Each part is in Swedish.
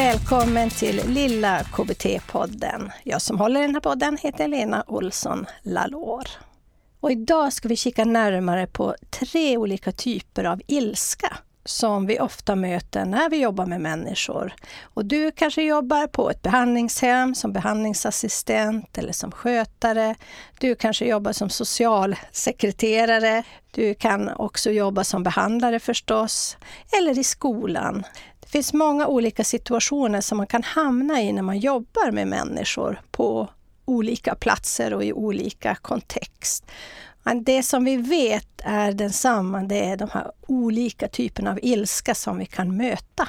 Välkommen till lilla KBT-podden. Jag som håller i den här podden heter Lena Olsson Lalor. Och idag ska vi kika närmare på tre olika typer av ilska som vi ofta möter när vi jobbar med människor. Och du kanske jobbar på ett behandlingshem som behandlingsassistent eller som skötare. Du kanske jobbar som socialsekreterare. Du kan också jobba som behandlare förstås, eller i skolan. Det finns många olika situationer som man kan hamna i när man jobbar med människor på olika platser och i olika kontext. Det som vi vet är densamma, det är de här olika typerna av ilska som vi kan möta.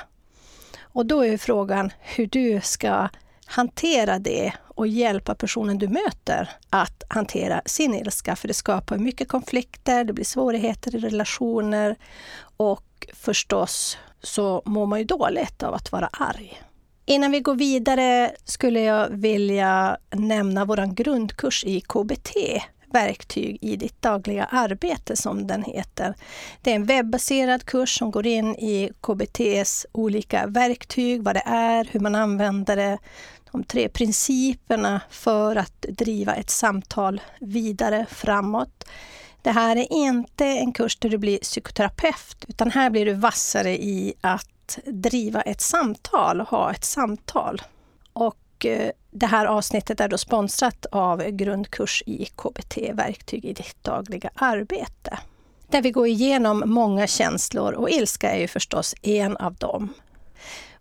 Och då är frågan hur du ska hantera det och hjälpa personen du möter att hantera sin ilska. För det skapar mycket konflikter, det blir svårigheter i relationer och förstås så mår man ju dåligt av att vara arg. Innan vi går vidare skulle jag vilja nämna vår grundkurs i KBT, verktyg i ditt dagliga arbete som den heter. Det är en webbaserad kurs som går in i KBTs olika verktyg, vad det är, hur man använder det, de tre principerna för att driva ett samtal vidare framåt. Det här är inte en kurs där du blir psykoterapeut, utan här blir du vassare i att driva ett samtal, ha ett samtal. Och eh, det här avsnittet är då sponsrat av grundkurs i KBT, verktyg i ditt dagliga arbete. Där vi går igenom många känslor och ilska är ju förstås en av dem.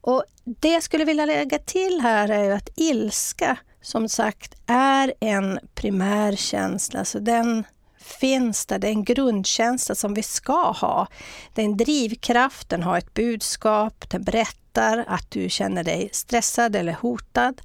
Och det jag skulle vilja lägga till här är att ilska som sagt är en primär känsla, så den finns där. Det är en grundkänsla som vi ska ha. Det är en drivkraft, den har ett budskap, den berättar att du känner dig stressad eller hotad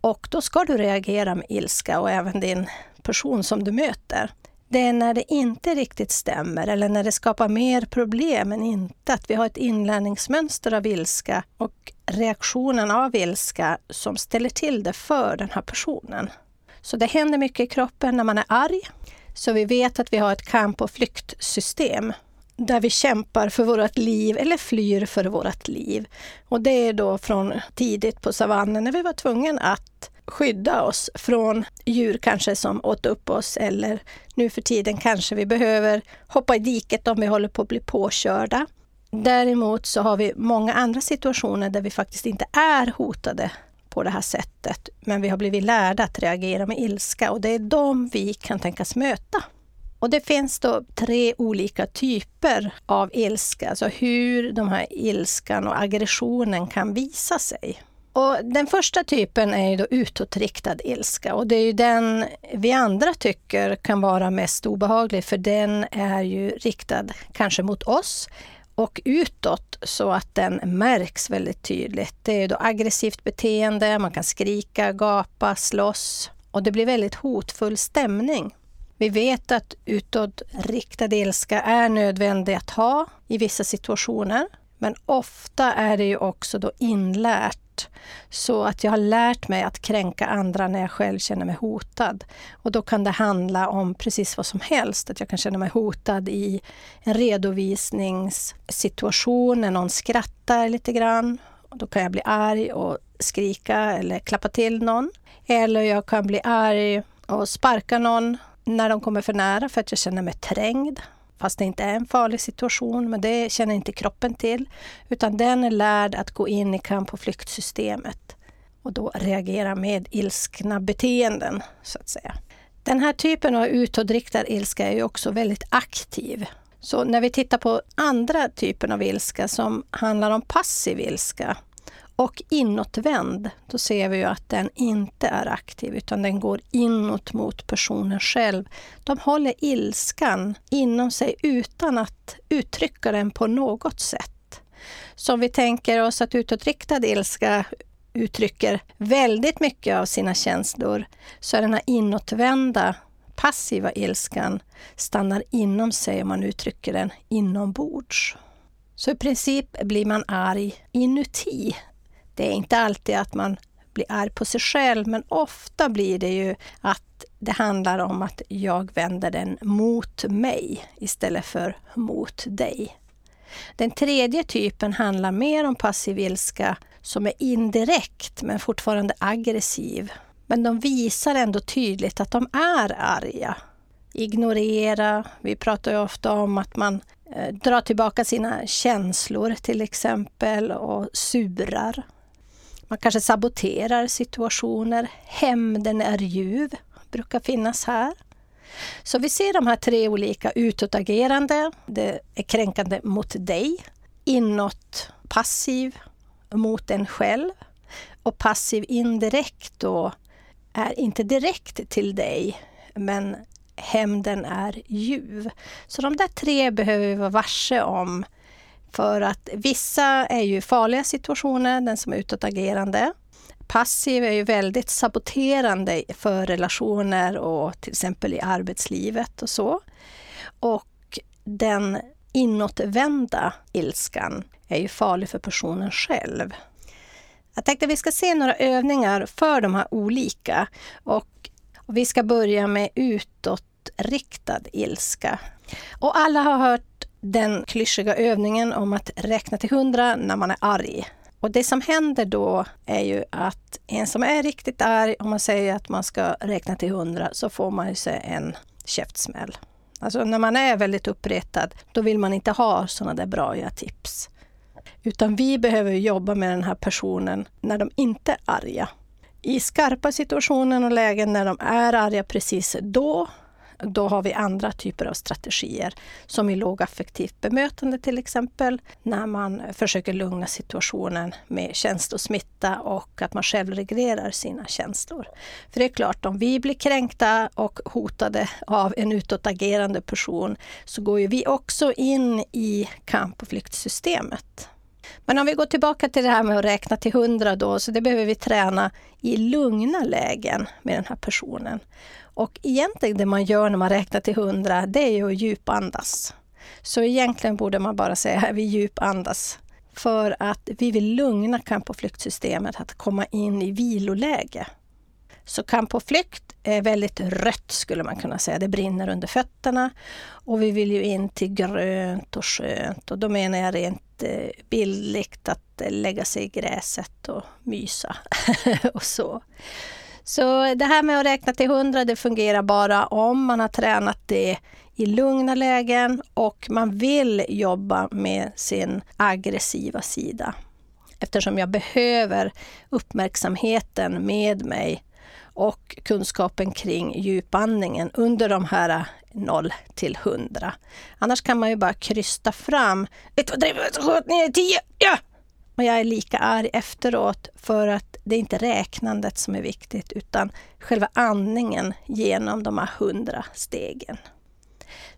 och då ska du reagera med ilska och även din person som du möter. Det är när det inte riktigt stämmer eller när det skapar mer problem än inte, att vi har ett inlärningsmönster av ilska och reaktionen av ilska som ställer till det för den här personen. Så det händer mycket i kroppen när man är arg. Så vi vet att vi har ett kamp och flyktsystem där vi kämpar för vårt liv eller flyr för vårt liv. Och det är då från tidigt på savannen när vi var tvungna att skydda oss från djur kanske som åt upp oss eller nu för tiden kanske vi behöver hoppa i diket om vi håller på att bli påkörda. Däremot så har vi många andra situationer där vi faktiskt inte är hotade på det här sättet, men vi har blivit lärda att reagera med ilska och det är de vi kan tänkas möta. Och det finns då tre olika typer av ilska, alltså hur de här ilskan och aggressionen kan visa sig. Och den första typen är ju då utåtriktad ilska och det är ju den vi andra tycker kan vara mest obehaglig för den är ju riktad kanske mot oss och utåt så att den märks väldigt tydligt. Det är ju då aggressivt beteende, man kan skrika, gapa, slåss och det blir väldigt hotfull stämning. Vi vet att utåtriktad ilska är nödvändig att ha i vissa situationer. Men ofta är det ju också då inlärt. Så att jag har lärt mig att kränka andra när jag själv känner mig hotad. Och då kan det handla om precis vad som helst. Att jag kan känna mig hotad i en redovisningssituation när någon skrattar lite grann. Och då kan jag bli arg och skrika eller klappa till någon. Eller jag kan bli arg och sparka någon när de kommer för nära för att jag känner mig trängd. Fast det inte är en farlig situation, men det känner inte kroppen till. Utan den är lärd att gå in i kamp och flyktsystemet och då reagera med ilskna beteenden, så att säga. Den här typen av utåtriktad ilska är ju också väldigt aktiv. Så när vi tittar på andra typen av ilska som handlar om passiv ilska, och inåtvänd, då ser vi ju att den inte är aktiv utan den går inåt mot personen själv. De håller ilskan inom sig utan att uttrycka den på något sätt. Så om vi tänker oss att utåtriktad ilska uttrycker väldigt mycket av sina känslor så är den här inåtvända passiva ilskan stannar inom sig om man uttrycker den inombords. Så i princip blir man arg inuti det är inte alltid att man blir arg på sig själv, men ofta blir det ju att det handlar om att jag vänder den mot mig istället för mot dig. Den tredje typen handlar mer om passiv ilska som är indirekt men fortfarande aggressiv. Men de visar ändå tydligt att de är arga. Ignorera. Vi pratar ju ofta om att man eh, drar tillbaka sina känslor till exempel och surar. Man kanske saboterar situationer. Hämnden är ljuv, brukar finnas här. Så vi ser de här tre olika utåtagerande, det är kränkande mot dig, inåt passiv mot en själv och passiv indirekt då är inte direkt till dig men hämnden är ljuv. Så de där tre behöver vi vara varse om för att vissa är ju farliga situationer, den som är utåtagerande. Passiv är ju väldigt saboterande för relationer och till exempel i arbetslivet och så. Och den inåtvända ilskan är ju farlig för personen själv. Jag tänkte att vi ska se några övningar för de här olika. Och vi ska börja med utåtriktad ilska. Och alla har hört den klyschiga övningen om att räkna till hundra när man är arg. Och det som händer då är ju att en som är riktigt arg, om man säger att man ska räkna till hundra, så får man ju sig en käftsmäll. Alltså när man är väldigt uppretad, då vill man inte ha sådana där bra tips. Utan vi behöver jobba med den här personen när de inte är arga. I skarpa situationer och lägen när de är arga precis då, då har vi andra typer av strategier. Som i lågaffektivt bemötande till exempel, när man försöker lugna situationen med känslosmitta och att man själv reglerar sina känslor. För det är klart, om vi blir kränkta och hotade av en utåtagerande person så går ju vi också in i kamp och flyktsystemet. Men om vi går tillbaka till det här med att räkna till hundra då, så det behöver vi träna i lugna lägen med den här personen. Och egentligen det man gör när man räknar till hundra, det är ju att djupandas. Så egentligen borde man bara säga att vi djupandas. För att vi vill lugna kamp och flyktsystemet att komma in i viloläge. Så kamp och flykt är väldigt rött skulle man kunna säga. Det brinner under fötterna. Och vi vill ju in till grönt och skönt. Och då menar jag rent eh, bildligt att eh, lägga sig i gräset och mysa och så. Så det här med att räkna till hundra, det fungerar bara om man har tränat det i lugna lägen och man vill jobba med sin aggressiva sida. Eftersom jag behöver uppmärksamheten med mig och kunskapen kring djupandningen under de här 0 till 100. Annars kan man ju bara krysta fram 1, 2, 3, 4, 5, 6, 7, 8, 9, 10, ja! Och jag är lika arg efteråt för att det är inte räknandet som är viktigt utan själva andningen genom de här 100 stegen.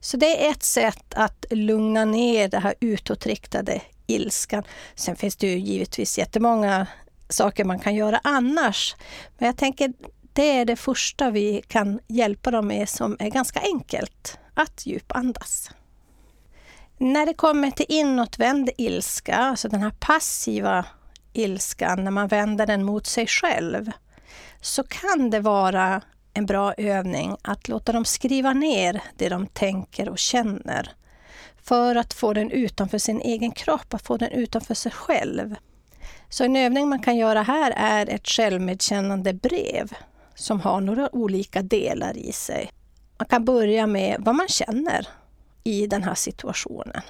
Så det är ett sätt att lugna ner det här utåtriktade ilskan. Sen finns det ju givetvis jättemånga saker man kan göra annars. Men jag tänker det är det första vi kan hjälpa dem med som är ganska enkelt, att djupandas. När det kommer till inåtvänd ilska, alltså den här passiva ilskan, när man vänder den mot sig själv, så kan det vara en bra övning att låta dem skriva ner det de tänker och känner. För att få den utanför sin egen kropp, att få den utanför sig själv. Så en övning man kan göra här är ett självmedkännande brev som har några olika delar i sig. Man kan börja med vad man känner i den här situationen.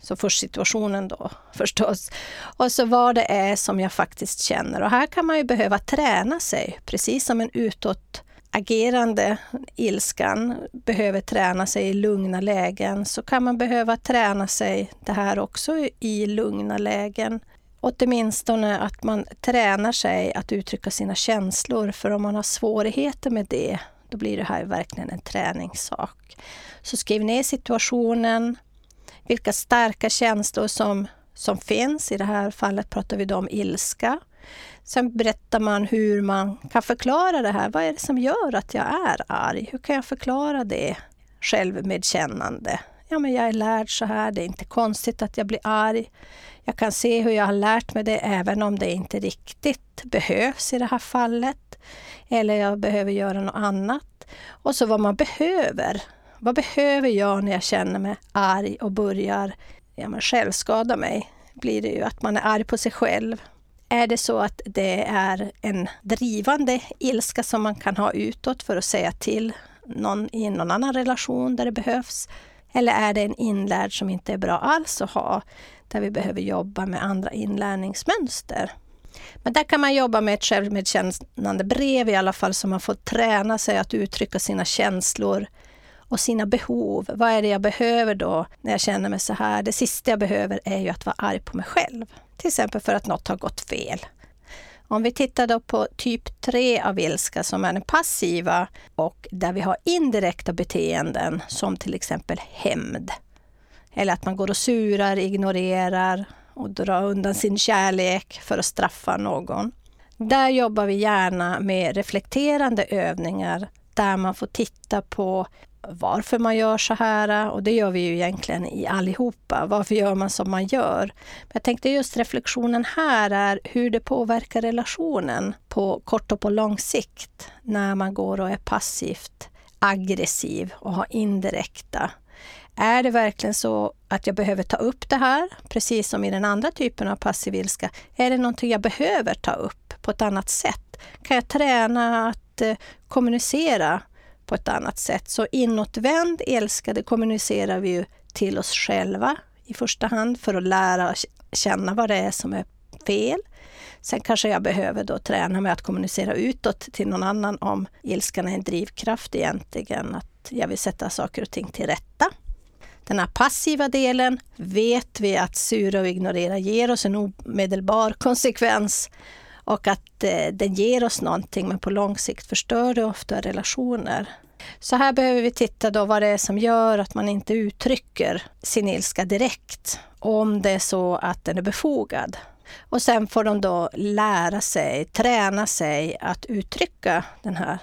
Så först situationen då förstås. Och så vad det är som jag faktiskt känner. Och här kan man ju behöva träna sig, precis som en utåtagerande ilskan behöver träna sig i lugna lägen, så kan man behöva träna sig det här också i lugna lägen. Åtminstone att man tränar sig att uttrycka sina känslor, för om man har svårigheter med det, då blir det här verkligen en träningssak. Så skriv ner situationen, vilka starka känslor som, som finns. I det här fallet pratar vi då om ilska. Sen berättar man hur man kan förklara det här. Vad är det som gör att jag är arg? Hur kan jag förklara det självmedkännande? Ja, men jag är lärd så här, det är inte konstigt att jag blir arg. Jag kan se hur jag har lärt mig det även om det inte riktigt behövs i det här fallet. Eller jag behöver göra något annat. Och så vad man behöver. Vad behöver jag när jag känner mig arg och börjar ja, men självskada mig? Blir det ju att man är arg på sig själv. Är det så att det är en drivande ilska som man kan ha utåt för att säga till någon i någon annan relation där det behövs? Eller är det en inlärd som inte är bra alls att ha, där vi behöver jobba med andra inlärningsmönster? Men där kan man jobba med ett självmedkännande brev i alla fall, så man får träna sig att uttrycka sina känslor och sina behov. Vad är det jag behöver då när jag känner mig så här? Det sista jag behöver är ju att vara arg på mig själv. Till exempel för att något har gått fel. Om vi tittar då på typ 3 av ilska som är den passiva och där vi har indirekta beteenden som till exempel hämnd. Eller att man går och surar, ignorerar och drar undan sin kärlek för att straffa någon. Där jobbar vi gärna med reflekterande övningar där man får titta på varför man gör så här och det gör vi ju egentligen i allihopa. Varför gör man som man gör? Men jag tänkte just reflektionen här är hur det påverkar relationen på kort och på lång sikt när man går och är passivt aggressiv och har indirekta. Är det verkligen så att jag behöver ta upp det här, precis som i den andra typen av passiv ilska? Är det någonting jag behöver ta upp på ett annat sätt? Kan jag träna att eh, kommunicera på ett annat sätt. Så inåtvänd älskade kommunicerar vi ju till oss själva i första hand för att lära känna vad det är som är fel. Sen kanske jag behöver då träna med att kommunicera utåt till någon annan om ilskan är en drivkraft egentligen, att jag vill sätta saker och ting till rätta. Den här passiva delen vet vi att sura och ignorera ger oss en omedelbar konsekvens och att eh, den ger oss någonting men på lång sikt förstör det ofta relationer. Så här behöver vi titta då vad det är som gör att man inte uttrycker sin ilska direkt, om det är så att den är befogad. Och sen får de då lära sig, träna sig att uttrycka den här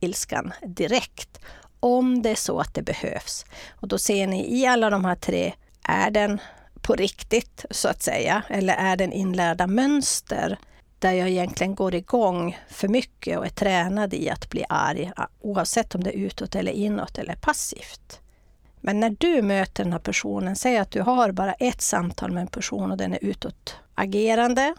ilskan direkt, om det är så att det behövs. Och då ser ni i alla de här tre, är den på riktigt så att säga, eller är den inlärda mönster där jag egentligen går igång för mycket och är tränad i att bli arg, oavsett om det är utåt eller inåt eller passivt. Men när du möter den här personen, säg att du har bara ett samtal med en person och den är utåtagerande.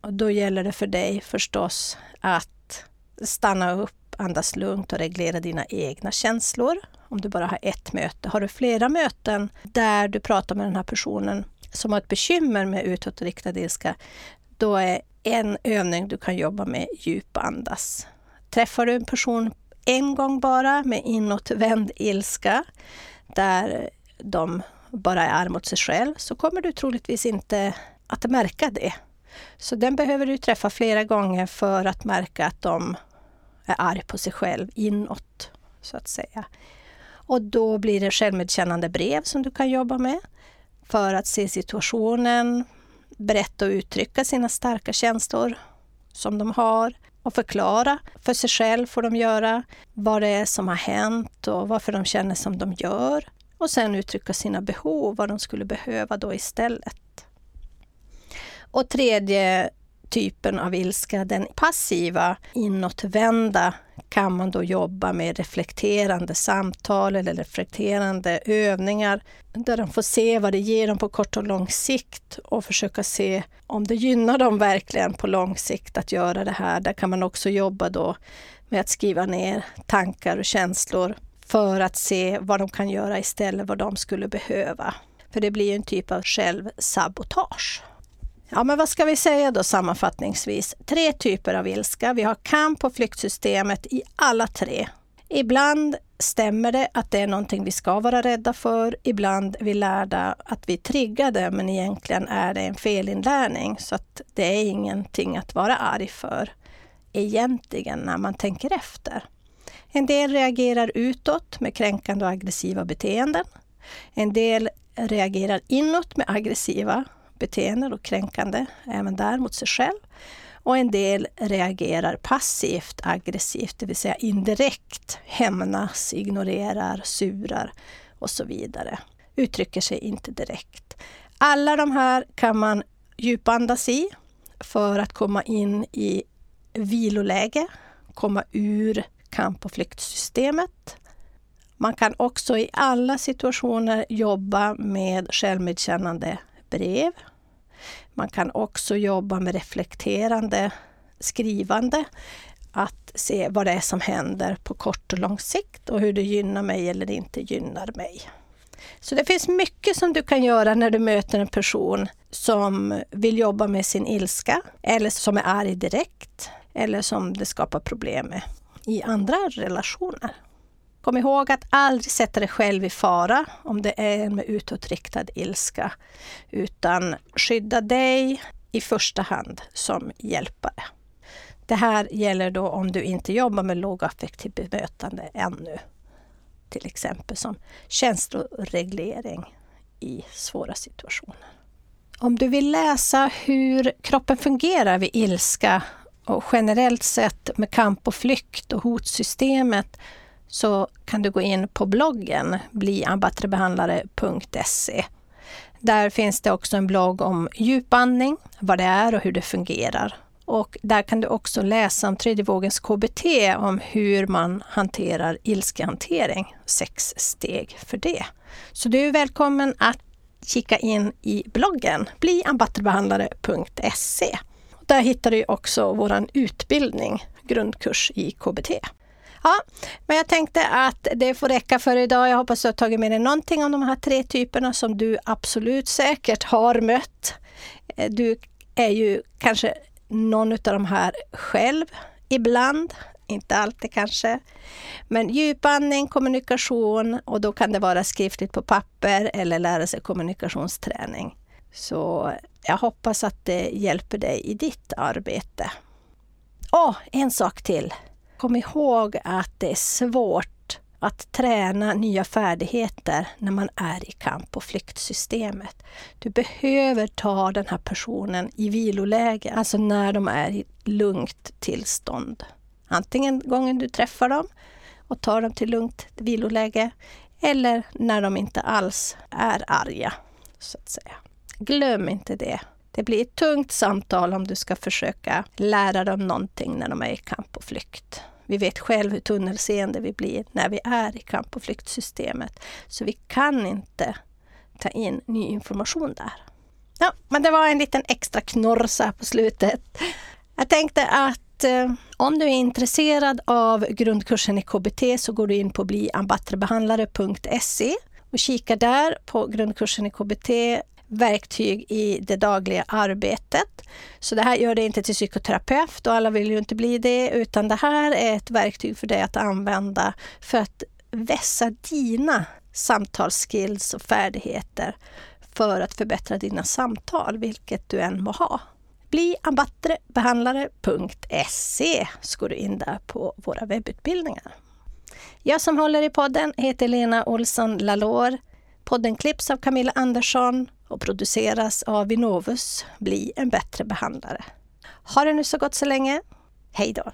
Och då gäller det för dig förstås att stanna upp, andas lugnt och reglera dina egna känslor. Om du bara har ett möte. Har du flera möten där du pratar med den här personen som har ett bekymmer med utåtriktad ilska, då är en övning du kan jobba med djupandas. Träffar du en person en gång bara med inåtvänd ilska, där de bara är arm mot sig själv, så kommer du troligtvis inte att märka det. Så den behöver du träffa flera gånger för att märka att de är arg på sig själv inåt, så att säga. Och då blir det självmedkännande brev som du kan jobba med för att se situationen, berätta och uttrycka sina starka känslor som de har och förklara för sig själv får de göra vad det är som har hänt och varför de känner som de gör. Och sen uttrycka sina behov, vad de skulle behöva då istället. Och tredje typen av ilska, den passiva, inåtvända, kan man då jobba med reflekterande samtal eller reflekterande övningar där de får se vad det ger dem på kort och lång sikt och försöka se om det gynnar dem verkligen på lång sikt att göra det här. Där kan man också jobba då med att skriva ner tankar och känslor för att se vad de kan göra istället, vad de skulle behöva. För det blir en typ av självsabotage. Ja, men vad ska vi säga då sammanfattningsvis? Tre typer av ilska. Vi har kamp och flyktsystemet i alla tre. Ibland stämmer det att det är någonting vi ska vara rädda för. Ibland är vi lärda att vi triggar det, men egentligen är det en felinlärning. Så att det är ingenting att vara arg för egentligen när man tänker efter. En del reagerar utåt med kränkande och aggressiva beteenden. En del reagerar inåt med aggressiva beteenden och kränkande även där mot sig själv. Och en del reagerar passivt aggressivt, det vill säga indirekt hämnas, ignorerar, surar och så vidare. Uttrycker sig inte direkt. Alla de här kan man djupandas i för att komma in i viloläge, komma ur kamp och flyktsystemet. Man kan också i alla situationer jobba med självmedkännande brev Man kan också jobba med reflekterande skrivande. Att se vad det är som händer på kort och lång sikt och hur det gynnar mig eller inte gynnar mig. Så det finns mycket som du kan göra när du möter en person som vill jobba med sin ilska eller som är arg direkt eller som det skapar problem med i andra relationer. Kom ihåg att aldrig sätta dig själv i fara om det är med utåtriktad ilska, utan skydda dig i första hand som hjälpare. Det här gäller då om du inte jobbar med lågaffektivt bemötande ännu. Till exempel som känsloreglering i svåra situationer. Om du vill läsa hur kroppen fungerar vid ilska och generellt sett med kamp och flykt och hotsystemet så kan du gå in på bloggen bliambattrebehandlare.se. Där finns det också en blogg om djupandning, vad det är och hur det fungerar. Och där kan du också läsa om tredje vågens KBT, om hur man hanterar ilskehantering. Sex steg för det. Så du är välkommen att kika in i bloggen bliambattrebehandlare.se. Där hittar du också vår utbildning, grundkurs i KBT. Ja, men jag tänkte att det får räcka för idag. Jag hoppas du har tagit med dig någonting om de här tre typerna som du absolut säkert har mött. Eh, du är ju kanske någon av de här själv ibland, inte alltid kanske. Men djupandning, kommunikation och då kan det vara skriftligt på papper eller lära sig kommunikationsträning. Så jag hoppas att det hjälper dig i ditt arbete. Åh, en sak till. Kom ihåg att det är svårt att träna nya färdigheter när man är i kamp och flyktsystemet. Du behöver ta den här personen i viloläge, alltså när de är i lugnt tillstånd. Antingen gången du träffar dem och tar dem till lugnt viloläge eller när de inte alls är arga, så att säga. Glöm inte det. Det blir ett tungt samtal om du ska försöka lära dem någonting när de är i kamp och flykt. Vi vet själv hur tunnelseende vi blir när vi är i kamp och flyktsystemet. Så vi kan inte ta in ny information där. Ja, men det var en liten extra knorsa på slutet. Jag tänkte att eh, om du är intresserad av grundkursen i KBT så går du in på bliambattrebehandlare.se och kika där på grundkursen i KBT verktyg i det dagliga arbetet. Så det här gör dig inte till psykoterapeut och alla vill ju inte bli det, utan det här är ett verktyg för dig att använda för att vässa dina samtalsskills och färdigheter för att förbättra dina samtal, vilket du än må ha. Bli ambattrebehandlare.se så går du in där på våra webbutbildningar. Jag som håller i podden heter Lena Olsson Lalor. Podden klipps av Camilla Andersson och produceras av Vinnovus Bli en bättre behandlare. Ha det nu så gott så länge. Hej då!